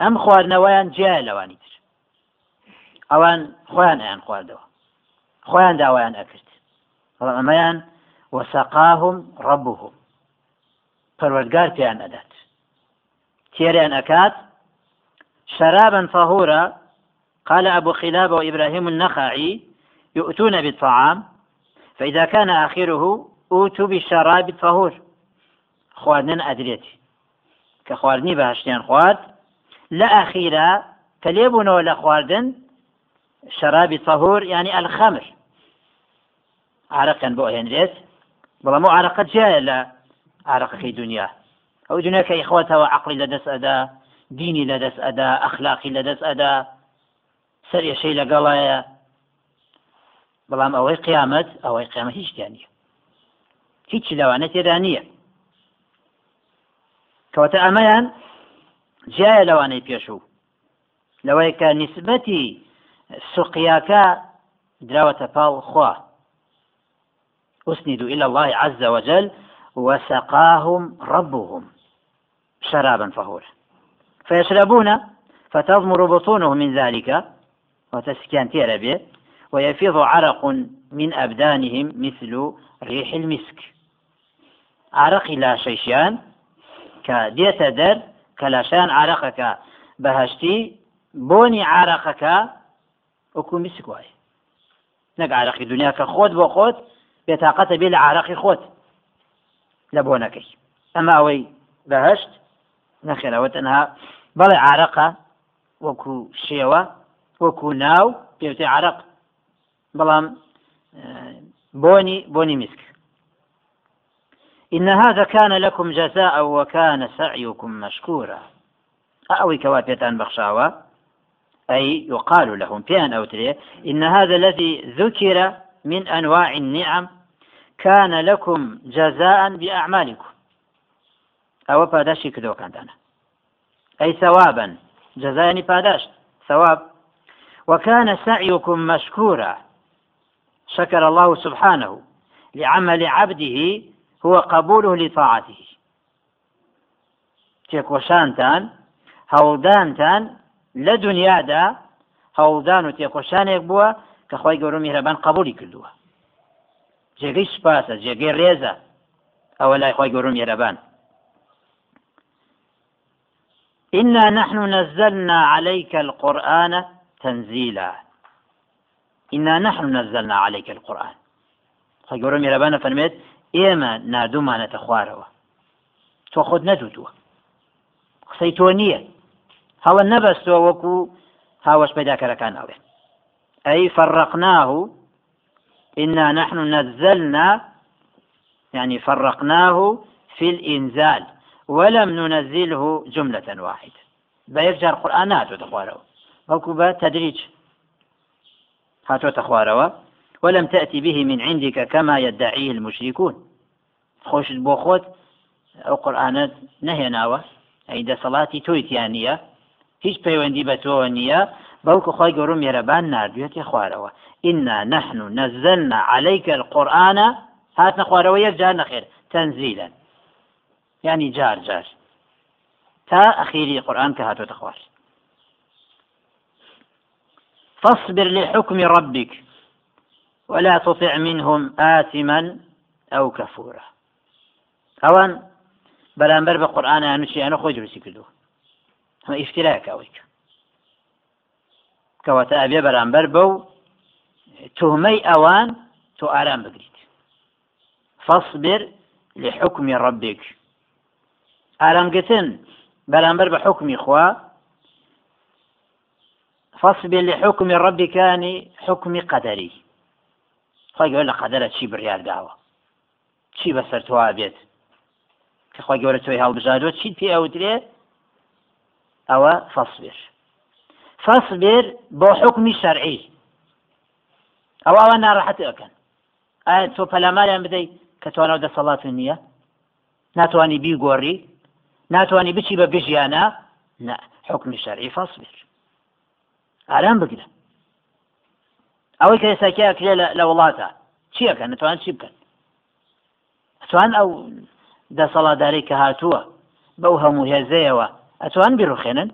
ئەم خواردنەوەیان جیای لەوانی تر. ئەوان خۆیان ئەیان خواردەوە. خۆیان داوایان ئەکرد. بەڵام ئەمەیان وەسەقاهم ڕەبوهم پەروەردگار پێیان ئەدات. تێریان ئەکات شرابا طهورا قال أبو خلاب وإبراهيم النخعي يؤتون بالطعام فإذا كان آخره أوتوا بالشراب الطهور. خواردن أدريتي كخواردني بهشتين خوارد لە ئاخیرە کە لێبوونەوە لە خواردن شرابی تەهور ینی ئەلخەمر عراقن بۆ هێنرێت بەڵام و عراقەت جایە لە عراقەکەی دنیا ئەو دنیاکە یخواتەوە عقلی لە دەست ئەدا دینی لە دەست ئەدا ئەخلاقی لە دەست ئەدا سەر یشەی لەگەڵایە بەڵام ئەوەی قیامەت ئەوەی قیامەت هیچ دیانە هیچ لەوانە تێدا نییە کەواتە ئەمەیان جایە لەوانەی پێشوو لەوەی کە نیسبەتی سوقیاکە دراوەتە خوا. أسندوا إلى الله عز وجل وسقاهم ربهم شرابا فهورا. فيشربون فتضمر بطونهم من ذلك وتسكن تيربيه ويفيض عرق من أبدانهم مثل ريح المسك. عرق لا شيشان كديت در کەلاشیان عراقەکە. بەهشتی بۆنی عراقەکە حکومی سکوای نەک عراقی دنیا کە خۆت بۆ خۆت بێتاقەتە بێ لە عراقی خۆت لە بۆنەکەی. ئەمە ئەوەی بەهشت نەخێرەوە تەنها. بەڵێ عراقە وەکو شێوە وەکو ناو پێوتی عراق. بەڵام بۆنی بۆنی میسک. إن هذا كان لكم جزاء وكان سعيكم مشكورا. أوي كواتيتان بخشاوة. أي يقال لهم بيان أو تري إن هذا الذي ذكر من أنواع النعم كان لكم جزاء بأعمالكم. أو پاداشی کردەوەکانتانە أي ثوابا. جزاء پاداش ثواب. وكان سعيكم مشكورا. شكر الله سبحانه لعمل عبده هو قبوله لطاعته. تێکۆشانتان هەوڵدانتان لە دنیادا هەوڵدان و تێکۆشانێک بووە کە خۆی گەورە میهرەبان قبولی کردووە جێگەی سوپاسە جێگەی ڕێزە ئەوە لای خۆی گەورم إنا نحن نزلنا عليك القرآن تنزيلا. إنا نحن نزلنا عليك القرآن. خۆی گەورم یێرەبانە فەرمێت ئێمە نردومانەتە خوارەوە تۆ خۆت نەدوتووە. قسەی تۆ نییە. هەوە نەبەستەوە وەکو هاوەش پیداکەرەکان ئەڵێن أي فرقناه إنا نحن نزلنا يعني فرقناه في الإنزال ولم ننزله جملة واحدة بيفجر قرآنات وتخواروا بلكو تدريج هاتو تخواروا ولم تأتي به من عندك كما يدعيه المشركون. خوش بوخوت أو قرآنات نهيناوە ئەیدە سەڵاتی تۆیتیانە هیچ پەیوەندی بە تۆ نییە بەڵکو خۆی گەورم مێرەبان نردوێتی خوارەوە إنا نحن نزلنا عليك القرآن. هات خوارەوە یەک جار نەخێر. يعني جار جار. تا أخيري قرآن كهاتو تخوار فاصبر لحكم ربك. ولا تطع منهم آثما أو كفورا. ئەوان بەرامبەر بە قورآانە نووسیانە خۆی دروستی کردو هەمە ئیفتراکەوەیکە کەواتە ئەبێ بەرامبەر بەو تهمەی ئەوان تۆ ئارام بگریت فاصبر لحكم ربك. ئارامگرتن بەرامبەر بە حکمی خوا فاصبر لحكم ربك يعني حكم قدري. خۆی گەور لە قەدەرە چی بڕیار داوە؟ چی بەسەر تۆوا بێت؟ کە خۆی گەورە تۆی هەڵبژاردوە چیت پێ ئەوترێ ئەوە فەصبر فەصبر بۆ حکمی شەرعی. ئەو ئەوە ناڕەحەتی ئەەکەن ئایا تۆ پەلاماریان بدەیت کە توانەوە دەسەڵات نییە؟ ناتوانانی بیگۆڕی؟ ناتوانانی بچی بە بژیانە؟ حکمی شەرعی فەصبر ئارام بگرە. ئەوەی کە ئێساکیە کرێ لە وڵاتە. چیەکە نتوان چی بکەن؟ ئەتوان ئەو دەسەڵاتداری کە هاتووە بەو هەموو هێزەیەوە ئەتوان بیرڕخێنن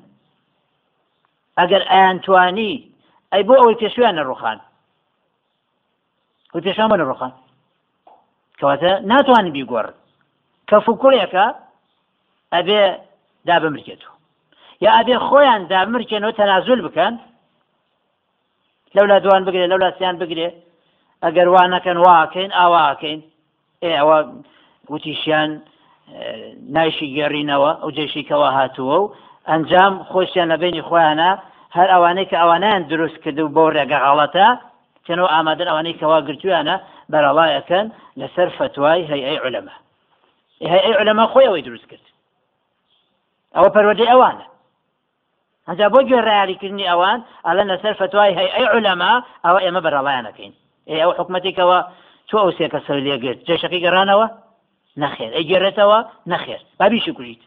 ئەگەر ئایانتوانی ئەی بۆ ئەوەی پێشویانە ڕوخان و پێشان بە ڕوخان کەواتە ناتوانانی بیگۆڕ کە فکوڕێکە ئەبێ دا بمرکێتەوە یا ئەبێ خۆیان دا مرکێنەوە تەنازول بکەن لەولا دوان بگرێ لەولا سییان بگرێ. ئەگەر وانەکەن واکەین ئاواکەین ئێ ئەوە وتیشیان نایشی گێڕینەوە ئەو جێشی کەەوە هاتووە و ئەنجام خۆشیان لە بینی خۆیانە هەر ئەوانەی کە ئەوانیان دروست کرد و بۆ ڕێگە غاڵەتە چەنەوە ئامادەن ئەوانەی کەوا گرتویانە بەرەڵایەکەن لەسەر فتوای هەیئەی علەمە هەیئەی علەما خۆی ئەوەی دروست کرد. ئەوە پەروەدەی ئەوانە. هەجا بۆ گوێڕیاریکردنی ئەوان ئەلە لەسەر فتوای هەیئەی علەما ئەوە ئێمە بەرەڵایانەکەین ئێ ئەو حکوومەتێکەوە تۆ ئەو سێکە سەر لێگرت جێشەکەی گەڕانەوە نەخێر ئەیگەرێتەوە نەخێر بابیشی کوژیت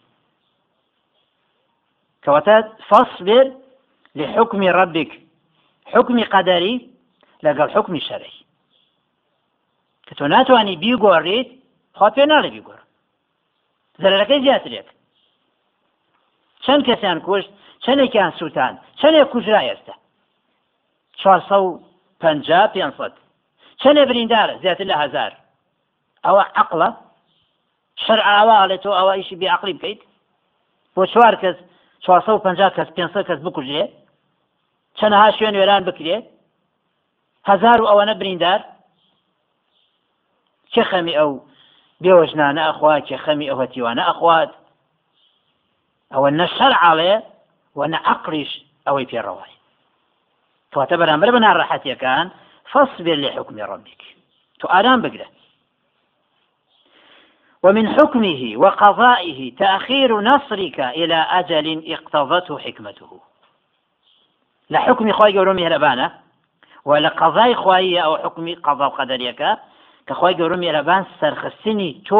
کەواتە فاصبر لحكم ربك. حكم قدري لەگەڵ حکمی شەرەی کە تۆ ناتوانانی بیگۆڕیت خوا پێ ناڵێ بیگۆڕ زەرەکەی زیاترێک چەند کەسیان کوشت چەندێکیان سووتان چەندێک کوژرا ئێستا؟ پێسەد چەندێ بریندارە؟ زیاتر لە هزار. ئەوە عقلە؟ شەر ئاواڵێ تۆ ئەوە ئیشی بێعقلی بکەیت؟ بۆ چوار کەس چوارسە و پەنجا کەس پێسە کەس بکوژێ چەندەها شوێن وێران بکرێت هزار و ئەوەنە بریندار؟ چه خەمی ئەو بێوەژنانە ئەخوات چه خەمی ئەوە تیوانە ئەخوات؟ ئەوە نە شەرعاڵێ و نە عقلیش ئەوەی پێڕەوای کەواتە بەرامبەر بە ناڕەحەتیەکان فاصبر لحكم ربك. تو بقرأ ومن حكمه وقضائه تأخير نصرك إلى أجل اقتضته حكمته. لحكم خواهي قولوا مهربانه و لە قەزای خوایە ئەو حکمی قەزا و قەدەریەکە کە خۆی گەورە میێرەبان سەرخستنی تۆ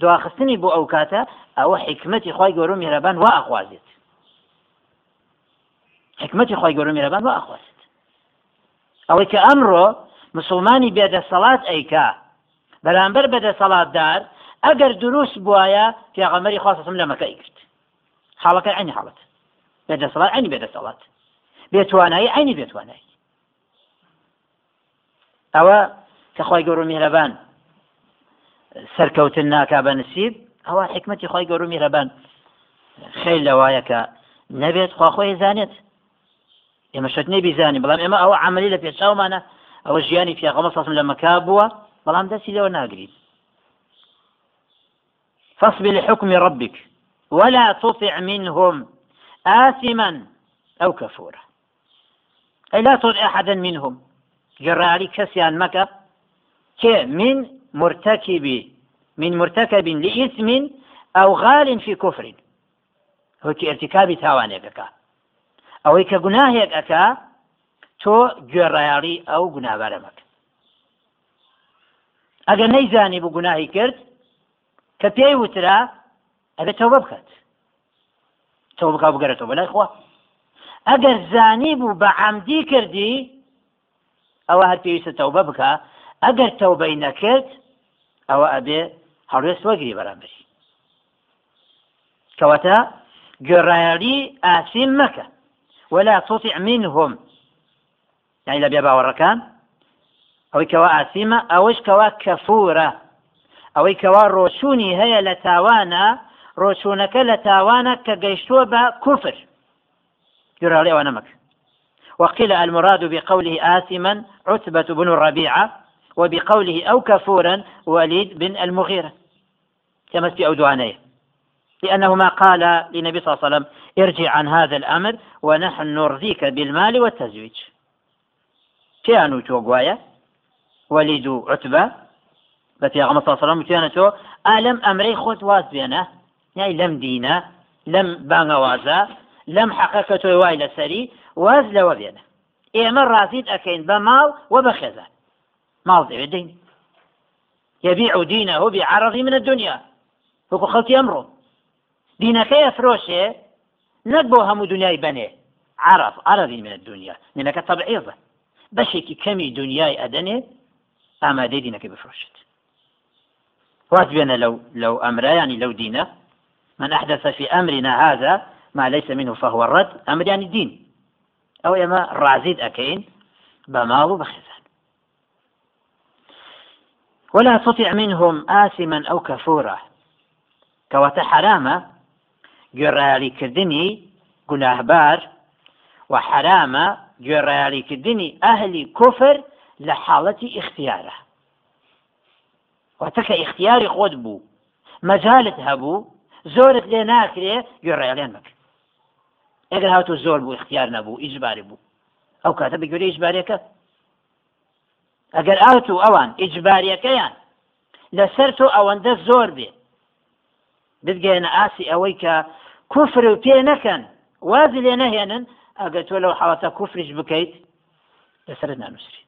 دواخستنی بۆ ئەو کاتە ئەوە حکمەتی خی گەورە میێرەبان وا ئەخوازێت حکمەتی خی گەورە میێرەبان وا ئەخوازێت ئەوەی کە ئەمڕۆ مسلمانی بێدەسەڵات ئەیکا بەرامبەر بەدەسەڵاتدار ئەگەر دروست بواە پیاغەمەری خواستم لە مەکەی کرد حاڵەکە عینی حاڵەت. بێدەسەڵات ئەنی بێدەسەڵات بێتوانایی ئەنی بێتوانایی. ئەوە کە خی گەور میهرەبان سەرکەوتن ناکا بە نسیب ئەوە حکمەتی خی گەور میهرەبان خێل لەوایە کە نەبێت خواخۆی زانێت. ئێمە شت نێبیزانانی بەڵام ئێمە ئەوە عملی لە پێچاومانە ئەوە ژیانی پیاغەمە سەسم لە مەکا بووە بەڵام دەستی لەوە ناگریت. فاصبر لحكم ربك ولا تطع منهم آثما أو كفورا. أي لا تطع أحدا منهم. جراري كسيان مكة. كي من مرتكب من مرتكب لإثم أو غال في كفر هو ارتكاب ئەکا ئەوەی کە گوناهێک ئەکا تۆ گوێڕایاڵی ئەو گونابارە مەکە. ئەگەر نەیزانی بوو گوناهی کرد کە پێی وترا ئەبێت تەوبە بکات. تۆ بک بگەرێتەوە بەلای خوا. ئەگەر زانی بوو بە عەمدی کردی ئەوە هەر پێویستە تەوبە بکە ئەگەر تەوبەی نەکرد ئەوە ئەبێ هەڵوێست وەگری بەرامبەری. کەواتە گوێڕایەڵی ئاسیم مەکە. ولا تطع منهم. يعني کەوا ئاسیمە ئەوەش کەوا کەفورە. ئەوەی کەوا ڕۆچوونی هەیە لە تاوانە ڕۆچوونەکە لە تاوانە کە گەیشتووە بە کوفر. جراڵی ئەوە نەمەک وقيل المراد بقوله آثما عتبة بن الربيعة وبقوله أو كفورا وليد بن المغيرة. كما في أودوانيه لأنه ما قال للنبي صلى الله عليه وسلم ارجع عن هذا الأمر ونحن نرضيك بالمال والتزويج. كانوا توقوايا وليد عتبة. بەپی ئەمە ساسەڵام وتیانەتەوە ئالەم ئەمرەی خۆت واز بێنە یای لەم دینە لەم بانگەوازە لەم حەقەکە تۆی وای لەسەری واز لەوە بێنە ئێمە ڕازیت ئەەکەین بە ماڵ و دەوێت دەین يبيع دينه بعرض من الدنيا. وەکو خەڵکی ئەمڕۆ دینەکەی ئەفرۆشێ نەک بۆ هەموو دنیای بنێ عرف عرضی من الدنيا. نینەکە تەبعیزە بەشێکی کەمی دنیای ئەدەنێ ئامادەی دینەکەی بفرۆشێت بێنە لەو لەو ئەمرایانی لەو دینە من أحدث في أمرنا هذا ما ليس منه فهو الرد. أمر يعني الدين. أو إما رازيد أكين بماض بخزان ولا تطع منهم آثما أو كفورا. حرامة جرالي كردني گوناهبار و حرامە گوێڕایالیکردنی ئەهلی کوفر لە حاڵەتی اختیارە واتەکە اختیاری خۆت بوو مەجالت هەبوو زۆرت لێ ناکرێ گوێڕایالیان مەکرد ئەگەر هاتو زۆر بوو اختیار نەبوو ئیجباری بوو ئەو کاتە بە گوێرە ئیجبارەکە ئەگەر ئاوت و ئەوان ئیجباریەکەیان لەسەر تۆ ئەوەندە زۆر بێ. بگەێنە ئاسی ئەوەی کە کوفر و پێ نەکەن وازی لێ نەهێنن ئەگەر تۆ لەو حڵەتە کوفریش بکەیت لەسرت نانووسری.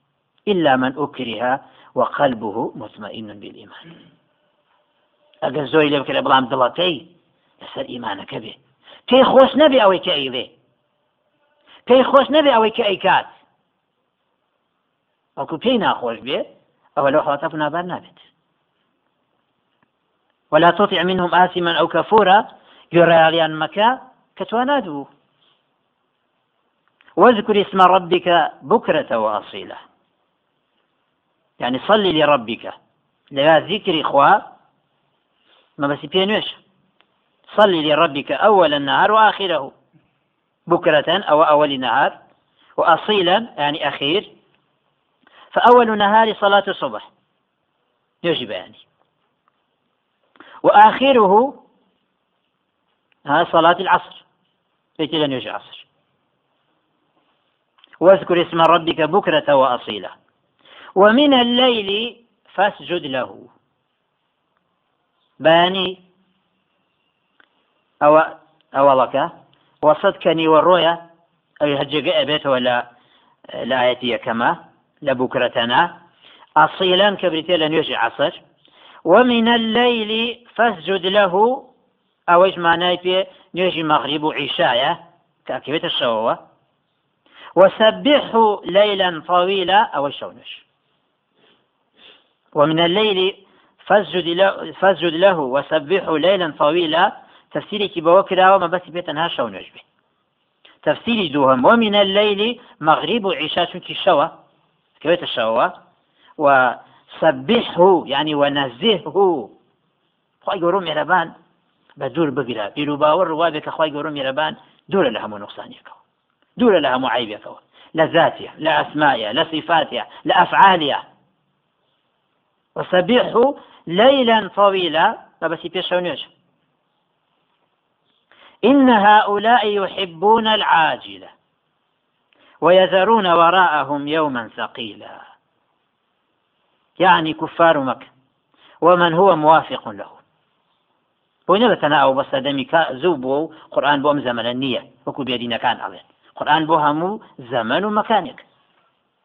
إلا من أكره وقلبه مطمئن بالإيمان. ئەگەر زۆی لێ بکرێ بەڵام دڵەکەی لەسەر ئیمانەکە بێ. پێی خۆش نەبێ ئەوەی کە ئەیڵێ پێی خۆش نەبێ ئەوەی کە ئەیکات وەکو پێی ناخۆش بێ ئەوە لەو حڵەتە بنابار نابێت. ولا تطع منهم آثما أو كفورا کە توانات بوو واذكر اسم ربك بكرة وأصيلة يعني صلي لربك. لا ذكر إخوة ما بس بينوش. صلي لربك أول النهار وآخره. بكرة أو أول النهار. وأصيلا يعني أخير. فأول نهار صلاة الصبح. يجب يعني. وآخره ها صلاة العصر. ليتي لن يجي عصر. واذكر اسم ربك بكرة وأصيلا. ومن الليل فاسجد له. باني. أو أولك وصدكني والرؤيا. أي هجق أبيت ولا لآيتي كما. لبكرتنا أصيلا كبرتي لن يجي عصر ومن الليل فاسجد له ئەوەش مانای پێ نوێژی مەغریب و عیشایە کاکەوێتە شەوەوە. وسبحه ليلا طويلا أو شونش ومن الليل فاسجد له, فاسجد له وسبحه ليلا طويلا تفسيرك بوكرا وما بس بيتنها شونش به تفسير دوهم ومن الليل مغرب عشاء شنك الشوى وسبحه يعني ونزهه. خواهي قولوا مهربان بە دوور بگرە پیر و باوەڕ ڕوا بێت کە خخوای گەورە میێرەبان دوورە لە هەموو نقصانێکەوە دوورە لە هەموو عیبێکەوە لە ذاتە لە ئەسمایە لە صفاتە لە ئەفعالە ليلا طويلا. بس بيشونيش إن هؤلاء يحبون العاجلة. ويذرون وراءهم يوما ثقيلا. يعني كفار مكة. ومن هو موافق له بۆی نەبەتەنا ئەو بەسە دەمی زوو بووە و قورآان بۆ ئەم زەمەە نییە وەکو بێدینەکان ئەڵێن قورآان بۆ هەموو زەمن و مەکانێک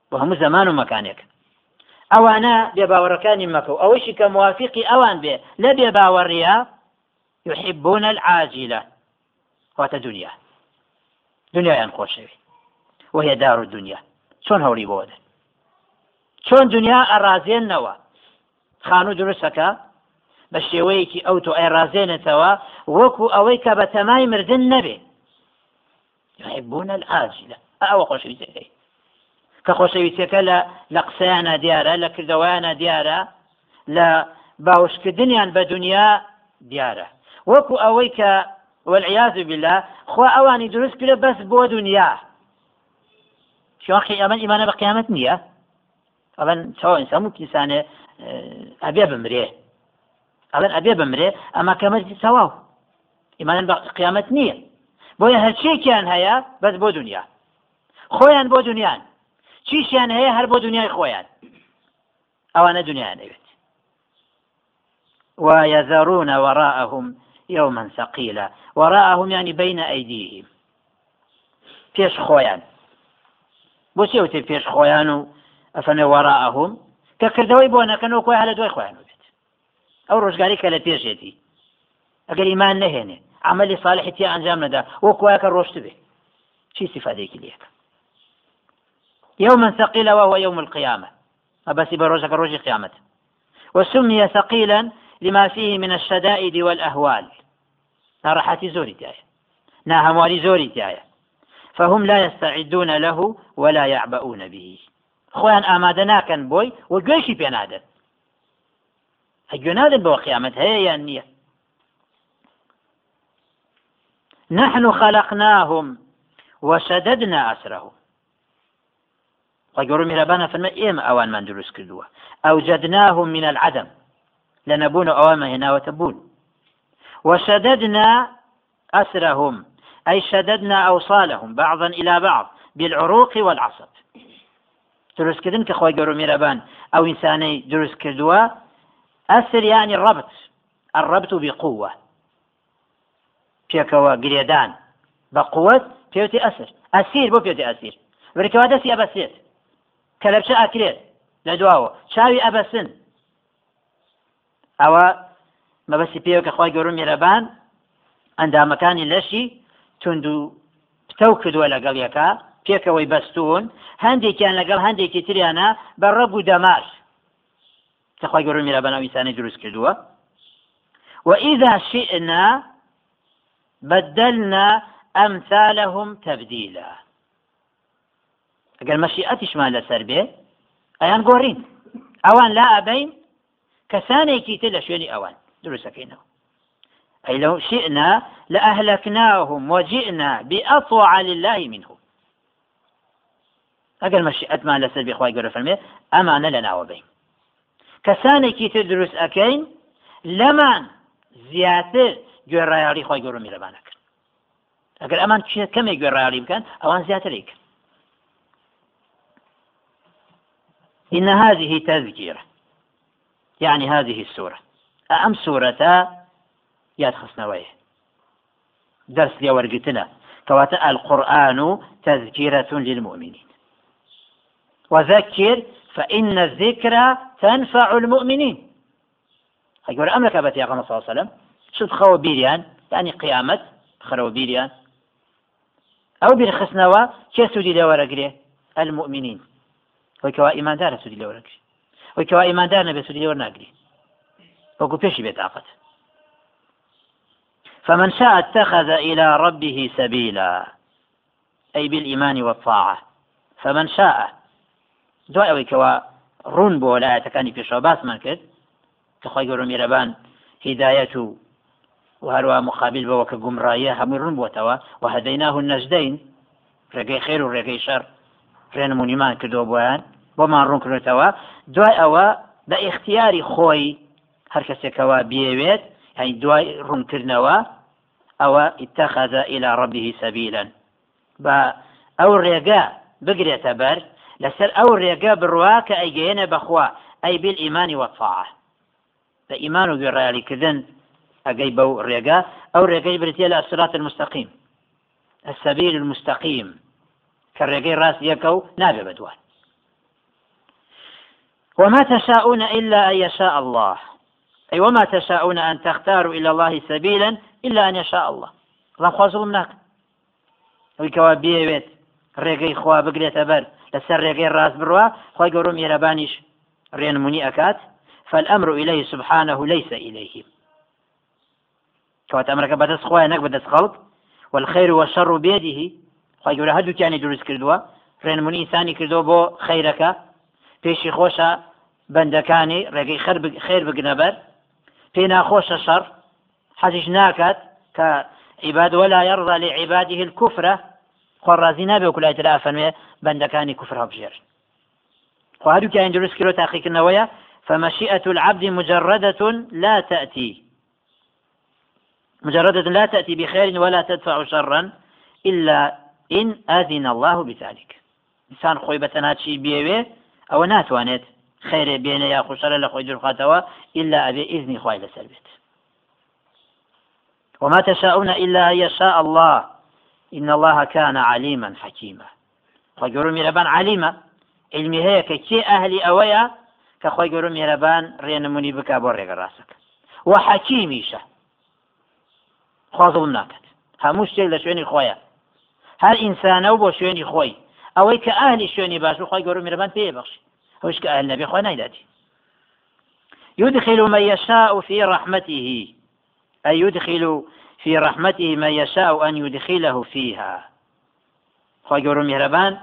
بۆ هەموو زەمان و مەکانێک ئەوانە بێ باوەڕەکانی مەکە و ئەوەشی کە موافقی ئەوان يحبون العاجلة. واتە دنیا دنیایان خۆشەوی وهي دار الدنيا. چۆن هەوری بۆدە چۆن دنیا ئەڕازێنەوە خانوو دروستەکە بە شێوەیەکی ئەو تۆ ئەیڕازێنێتەوە وەکو ئەوەی کە بە تەمای مردن نەبێ. يحبون العاجلة. ئەوە خۆشەویستەکەی. کە خۆشەویستەکە لە لە قسەیانە دیارە لە کردەوەیانە دیارە لە باوشکردنیان بە دنیا دیارە. وەکو ئەوەی کە والعياذ بالله خوا ئەوانی دروست کرێ بەس بۆ دنیا. شوخی ئەمە ئیمانە بە قیامەت نییە؟ ئەڵەن چاو ئینسان و کیسانێ ئەبێ بمرێ. ئەڵێن ئەبێ بمرێ ئەمە کەمەتی سەواو ئیمانن بە قیامەت نییە. بۆیە هەرچێکیان هەیە بەس بۆ دنیا. خۆیان بۆ دنیان. چیشیان هەیە هەر بۆ دنیای خۆیان. ئەوانە دنیایان ئەوێت ويذرون وراءهم يوما ثقيلا. وراءهم يعني بين أيديهم. پێش خۆیان. بۆچی وتێ پێش خۆیان و ئەفەنێ وەراءهم؟ کە کردەوەی بۆ نەکەنەوە خۆی هەلە دوای خۆیان ئەو ڕۆژگاری کە لە پێشێتی. ئەگەر ئیمان نەهێنێ عملی صالحتی ئەنجام نەدا وەکوواکە ڕۆشت بێ. چی سفادێکی لێک يوما ثقيلا وهو يوم القيامة أبسي بروجك روج قيامة وسمي ثقيلا لما فيه من الشدائد والأهوال. ناڕەحەتی زۆری تایە. ناهەمواری زۆری تایە. فهم لا يستعدون له ولا يعبؤون به. خۆیان ئامادە ناکەن بۆی و گوێشی نادەن هەگوێ نادن بۆ قیامەت نحن خلقناهم وشددنا أسرهم. وقالوا مهربانا فما إيما أوان من دروس كردوا أوجدناهم من العدم. لنبون أوام هنا وتبون وشددنا أسرهم. أي شددنا أوصالهم بعضا إلى بعض بالعروق والعصب. دروستکردن کە خۆی گەور و میرەبان ئەو ئینسانەی دروست کردووە ینی ڕبت الربط بقوة. پێکەوە گرێدان بە قوت پێوتی ئەسر ئەسیر بۆ پێوتی ئەسیر بریکەوە دەستی ئەبەسێت کە لە بچە ئاکرێت لە دواوە چاوی ئەبەسن ئەوە مەبەستی پێوە کە خۆی گەور و میرەبان ئەندامەکانی لەشی تونند و پتەو کردووە لەگەڵ یەکە پێکەوەی بەستون هەندێکیان لەگەڵ هەندێکی تریانە بە ڕەب و دەماش تخوای گەورمیرا بەناویسانی دروست کردووە. وإذا شئنا بدلنا أمثالهم تبديلا قال مشيئتش ما لسر به أيان قورين أوان لا أبين كساني كيتل شويني أوان دروسك إنه أي لو شئنا لأهلكناهم وجئنا بأطوع لله منهم. ئەگەر مەشیئەتمان لەسەر بخوای گەورە فەرمێ ئەمانە لە ناوە بین کەسانێکی تر دروست ئەەکەین لەمان زیاتر گوێڕایاڵی خۆی گەورە میرەبانەکەن ئەگەر ئەمان کەمێک گوێڕایاڵی بکەن ئەوان زیاترێکن إن هذه تذكرة يعني هذه السورة. أم سورة ياد خصنويه درس لي ورقتنا. كواتا القرآن تذكرة للمؤمنين. وذكر فإن الذكرى تنفع المؤمنين. هيقول أمرك أبت يا صلى الله عليه وسلم؟ شو تخوى بيريان يعني قيامة خرو بيريان أو بالخسنوة كسودي لورقري المؤمنين. وكوا إيمان دار سودي لورقري وكوا إيمان دار نبي سودي لورناقري وكو بيشي بيت عقد فمن شاء اتخذ إلى ربه سبيلا أي بالإيمان والطاعة. فمن شاء. دوای ئەوەی کەەوە ڕوون بۆ لایەتەکانی پێشەوە باسمان کرد کە خۆی گەورە میرەبان هیدایەت و وهروە مقابل بەوە کە گومڕایە هەمووی ڕوون بۆتەوە و هەدەیناه نەژدەین ڕێگەی خێر و ڕێگەی شەر ڕێنمونیمان کردو بۆیان بۆمان ڕوون کردێتەوە دوای ئەوە بە ئختیاری خۆی هەر کەسێکەوە بێوێت هەین دوای ڕوونکردنەوە ئەوە اتخذ إلى ربه سبيلا. بە ئەو ڕێگە بگرێتە بەر لەسەر ئەو ڕێگە بڕوا کە ئەیگەێنە بەخوا ئەی بیل ئیمانی وەفاعە بە ئیمان و گوێڕایالیکردن ئەگەی بەو ڕێگە ئەو ڕێگەی برتێ لە المستقيم. كالرقي راس يكو نابي بدوان. وما تشاءون إلا أن يشاء الله. أي وما تشاءون أن تختاروا إلى الله سبيلا إلا أن يشاء الله. الله خوازل مناك ويكوا بيويت ڕێگەی خوا بگرێتە بەر لەسەر ڕێگەی ڕاست بڕوە خۆی گەورم میێرەبانیش ڕێنمونی ئەکات فالأمر إليه سبحانه ليس إليهم كوات أمرك بدس خويا نك بدس خلق. والخير والشر بيده. خۆی گەورە هەردووکیانی دروست کردووە ڕێنمونی ئینسانی کردو بۆ خەیرەکە پێشی خۆشە بەندەکانی ڕێگەی خێر بگنە بەر پێ ناخۆشە شەڕ حەزیش ناکات کە عیباد ولا يرضى لعباده الكفرة خۆ ڕازی نابێ و کولای ترا فەرمێ بەندەکانی کوفر هەبژێر خواهدو كان دروس كيلو تحقيق النوايا فمشيئة العبد مجردة لا تأتي. مجردة لا تأتي بخير ولا تدفع شرا إلا إن أذن الله بذلك. إنسان خوي بتناتشي بيوي أو ناتوانيت خير بين يا خشرة لخوي درقاتوا إلا أبي إذن خوي لسلبت وما تشاءون إلا يشاء الله. إن الله كان عليما حكيما. خۆی میێرەبان علیمە علمی هەیە کە کێ ئەهلی ئەوەیە؟ کە خۆی گەۆ میێرەبان ڕێنمونی بک بۆ ڕێگە ڕاستەکە. و حەکیمیشە خوازڵم ناکات. هەموو شتێک لە شوێنی خۆیە. هەر ئینسانە و بۆ شوێنی خۆی. ئەوەی کە ئاهلی شوێنی باش و خۆی گەۆ میێرەبان پێ ئەهل نەبێ خۆ نایداتی يدخل من يشاء في رحمته. أي يدخل في رحمته من يشاء أن يدخله فيها. قولوا مهربان.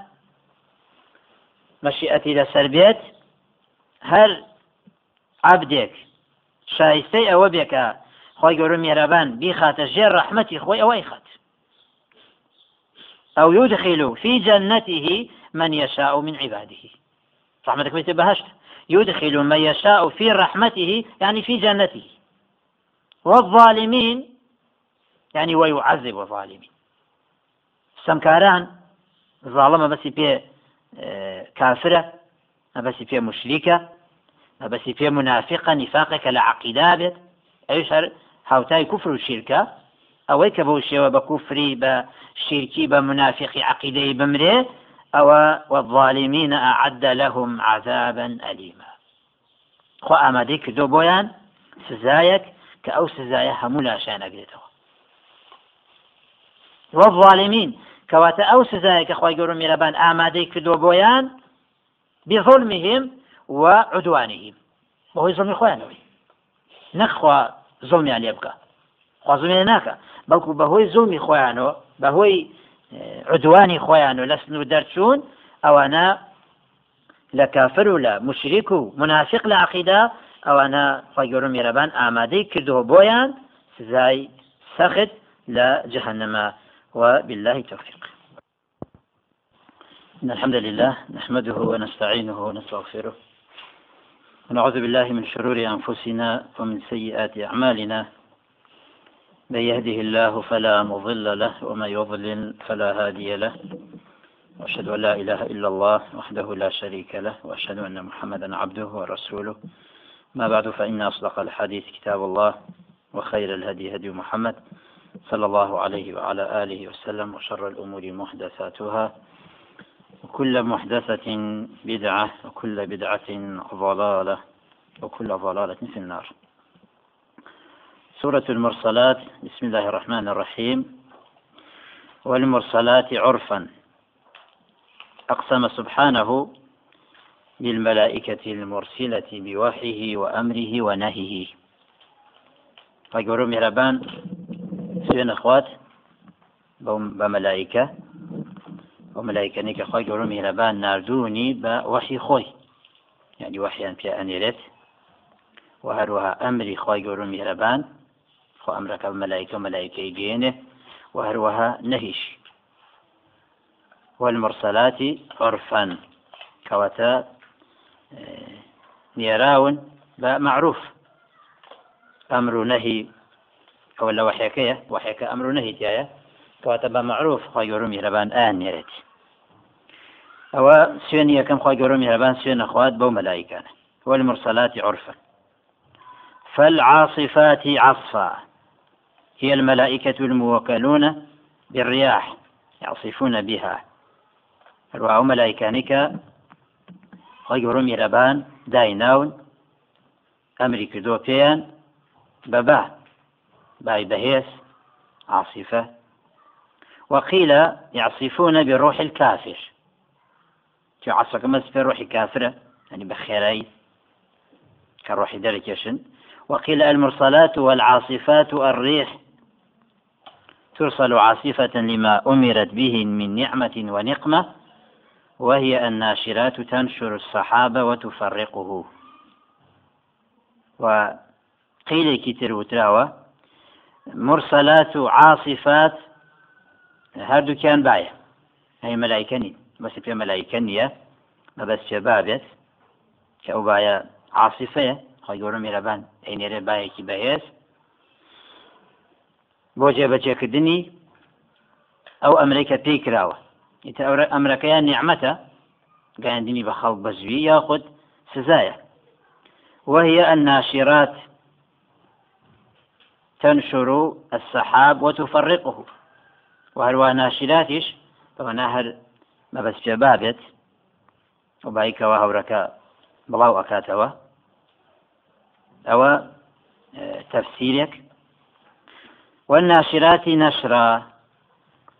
مشيئتي لسربيت هل عبدك شایستەی ئەوە بێکە خۆی گەورە میێرەبان بیخاتە ژێر ڕەحمەتی خۆی ئەوەی خات أو يدخل في جنته من يشاء من عباده. رحمتك بيت بهشت يدخل من يشاء في رحمته يعني في جنته. والظالمين يعني ويعذب الظالمين. سمكاران ظالمة بس بي كافرة بس بي مشركة بەسی پێ منافقە نیفاقێکە لە عقیدا بێت ئەوش هەر هاوتای کوفر و شیرکە ئەوەی کە بەو شێوە ئەوە والظالمين أعد لهم عذابا أليما. خو ئامادەی کردو بۆیان سزایەک کە ئەو سزایە هەموو لاشیان ئەگرێتەوە والظالمين کەواتە ئەو سزایە کە خی گەورە میرەبان ئامادەی کردو بۆیان بظلمهم وعدوانهم. بەهۆی زڵمی خۆیانەوەی نەخوا زڵمیان لێ بکە خوازمێ ناکە بەڵکو بەهۆی زڵمی خۆیانەوە بەهۆی عدوانی خۆیان و لە سن و دەرچوون ئەوانە لە کافر و لە مشریک و منافق لە عقیدا ئەوانە کردەوە بۆیان سزای سەخت لە جهنمە وبالله توفيق. إن الحمد لله نحمده ونستعينه ونستغفره. ونعوذ بالله من شرور أنفسنا ومن سيئات أعمالنا. من يهده الله فلا مضل له وما يضلل فلا هادي له. وأشهد أن لا إله إلا الله وحده لا شريك له وأشهد أن محمدا عبده ورسوله. ما بعد فإن أصدق الحديث كتاب الله وخير الهدي هدي محمد صلى الله عليه وعلى آله وسلم وشر الأمور محدثاتها. وكل محدثة بدعة وكل بدعة ضلالة وكل ضلالة في النار. سورة المرسلات بسم الله الرحمن الرحيم. والمرسلات عرفا. أقسم سبحانه بالملائكة المرسلة بوحيه وأمره ونهيه. فقولوا مهربان سين أخوات بملائكة. ئەو ملایکەنی کە خی گەورە میهرەبان نردوونی بە وەحی خۆی یعنی وەحیان پێ ئەنێرێت و هەروەها ئەمری خی گەورە میهرەبان خۆ ئەمرەکە مەلایکە مەلایکەی گێنێ و هەروەها نەهیش والمرسلات عرفا. كواتا نيراون بمعروف أمر نهي أو لا وحيكية وحيك أمر نهي تيايا كواتا بمعروف خير مهربان آن نيرت. ئەوە سوێنی یەکەم خوا گەورە میهرەبان سوێن نەخوات بەو مەلایکانە والمرسلات عرفا. فالعاصفات عصفا. هي الملائكة الموكلون بالرياح يعصفون بها. الواو ملائكانك میرەبان دایناون ئەمری کردۆ پێیان بەبا باي بهيس عاصفة. وقيل يعصفون بالروح الكافر. که عصرك مس روحي كافرة؟ يعني بخيراي كروحي دركشن وقيل المرسلات والعاصفات الريح ترسل عاصفة لما أمرت به من نعمة ونقمة وهي الناشرات تنشر الصحاب وتفرقه. وقيل كتر وتراوة مرسلات عاصفات هردو كان باية. هي ملائكة مەلایکە نییە مەبەست پێ بابێت کە ئەو باە عاصفەیە خۆی گەورە میێرەبان ئەینێرە باەکی بەهێز بۆ جێبەجێکردنی ئەو ئەمریکا پێی کراوە. ئیتە ئەمرەکەیان نیعممەتە گایاندنی بە خەڵک بەزوی یاخود سزایە. وهي الناشرات تنشر السحاب وتفرقه. وهل ناشراتش فمعناها هل مەبەست پێ بابێت و بایکەوە هەورەکە بڵاو ئەکاتەوە. ئەوە تفسيرك والناشرات نشرا.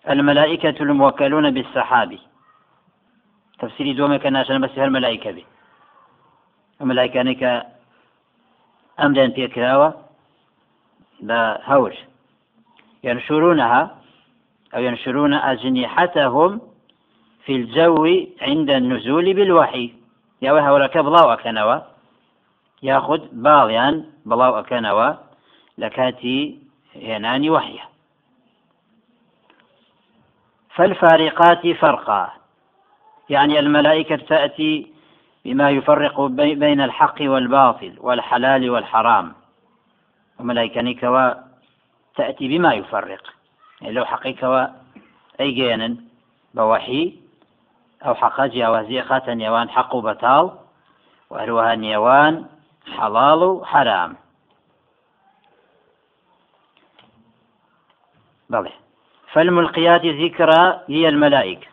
الملائكة الموكلون بالسحاب تفسيري دومك ناشر بس هر ملائكة بي. الملائكة نك أمدن بيكراوة بهور ينشرونها أو ينشرون أجنحتهم في الجو عند النزول بالوحي. يا هؤلاء كبلاو أكنوا. ياخذ باڵیان بەڵاو ئەکەنەوە لە کاتی هێنانی وحیە فالفارقات فرقا. يعني الملائكة تأتي بما يفرق بين الحق والباطل والحلال والحرام. وملائكة نكوى تأتي بما يفرق. يعني لو حقيقة أي جينا بوحي أو حقا جاوازي خاتا نيوان حق بطال وهروها نيوان حلال حرام بله فالملقيات ذكرى هي الملائكة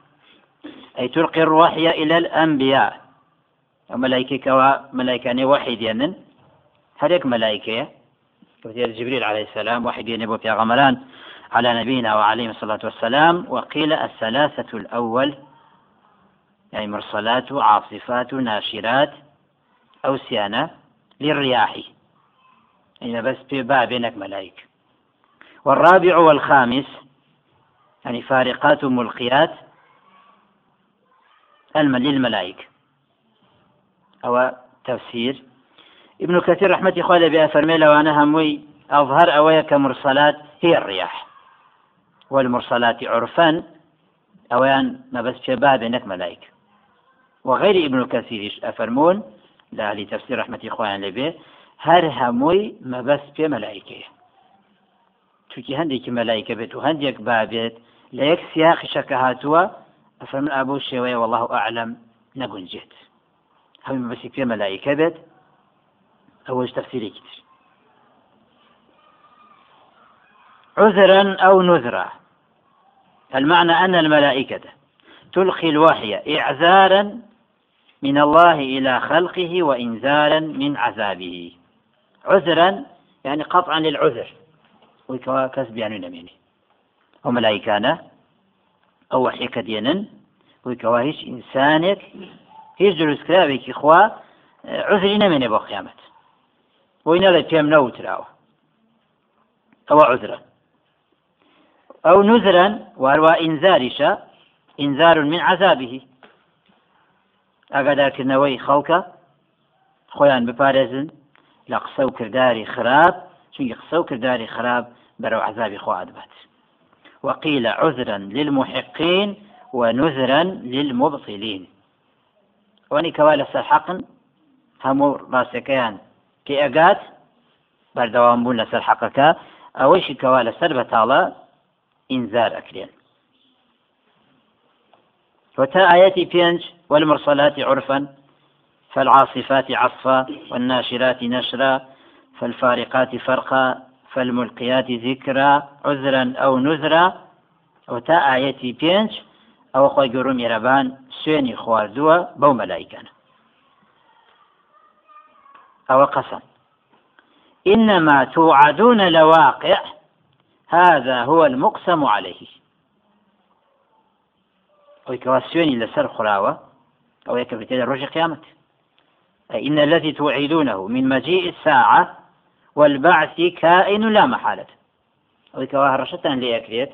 أي تلقي الوحي إلى الأنبياء. وملائكة كوا ملائكة وحي ديانا هريك ملائكة. كثير جبريل عليه السلام وحي ديانا في غمران على نبينا وعليه الصلاة والسلام. وقيل الثلاثة الأول يعني مرسلات عاصفات ناشرات أو سيانة للرياح. يعني بس في بابنك ملائكة. والرابع والخامس يعني فارقات ملقيات للملائكة. أو تفسير. ابن كثير رحمة إخوة بها فرمي وأنا هموي أظهر أويا كمرسلات هي الرياح. والمرسلات عرفا أويان ما بس في بابنك ملائكة. وغير ابن كثير أفرمون لا لتفسير رحمة إخوان لبي هر هموي ما بس في ملائكة. چونکی هەندێکی مەلایکە بێت و هەندێک بابێت لە یەک سیاقیشەکە هاتووە ئەفەرمن ئابوو شێوەیە والله ئاعلم نەگونجێت. هەمی بەسی پێ مەلایکە بێت ئەوەش تەفسیرێکی تر. عذرا أو نذرا المعنى أن الملائكة تلقي الوحي إعذارا من الله إلى خلقه وإنذارا من عذابه. عذرا يعني قطعا للعذر. خۆی کەوا کەس بیانوی نەمێنی. ئەو مەلایکانە ئەو وحیەکە دێنن خۆی کەوا هیچ ئینسانێک هیچ دروستکراوێکی خوا عزری نەمێنێ بۆ قیامەت. بۆی نەڵێ پێم نەوتراوە. ئەوە عزرە ئەو نوزرن وارووا ئینزاریشە ئینزار من عذابه ئاگادارکردنەوەی خەڵکە خۆیان بپارێزن لە قسە و کردداری خراپ چونکی قسە و کردداری خراپ بەرەو عذابی خواعدبات وقيل عذرا للمحقين ونذرا للمبطلين واني كوالا سرحقن همو راسكيان كي اقات بردوام بون لسر حقك اويش كوالا سر بتالا انذار اكرين وتا آياتي بينج والمرسلات عرفا فالعاصفات عصفا والناشرات نشرا فالفارقات فرقا فالملقيات ذكرا عذرا أو نذرا. وتا آياتي بينج أو خۆی گەڕوم میێرەبان سوێنی خواردووە بەو مەلایکانە أو قسم إنما توعدون لواقع هذا هو المقسم عليه. ئەوی کەوا سوێنی لەسەر خوراوە أو تێدا ڕۆژی قيامة إن الذي توعدونه من مجيء الساعة والبعث كائن لا محالة. أو كواها رشتان ليكريت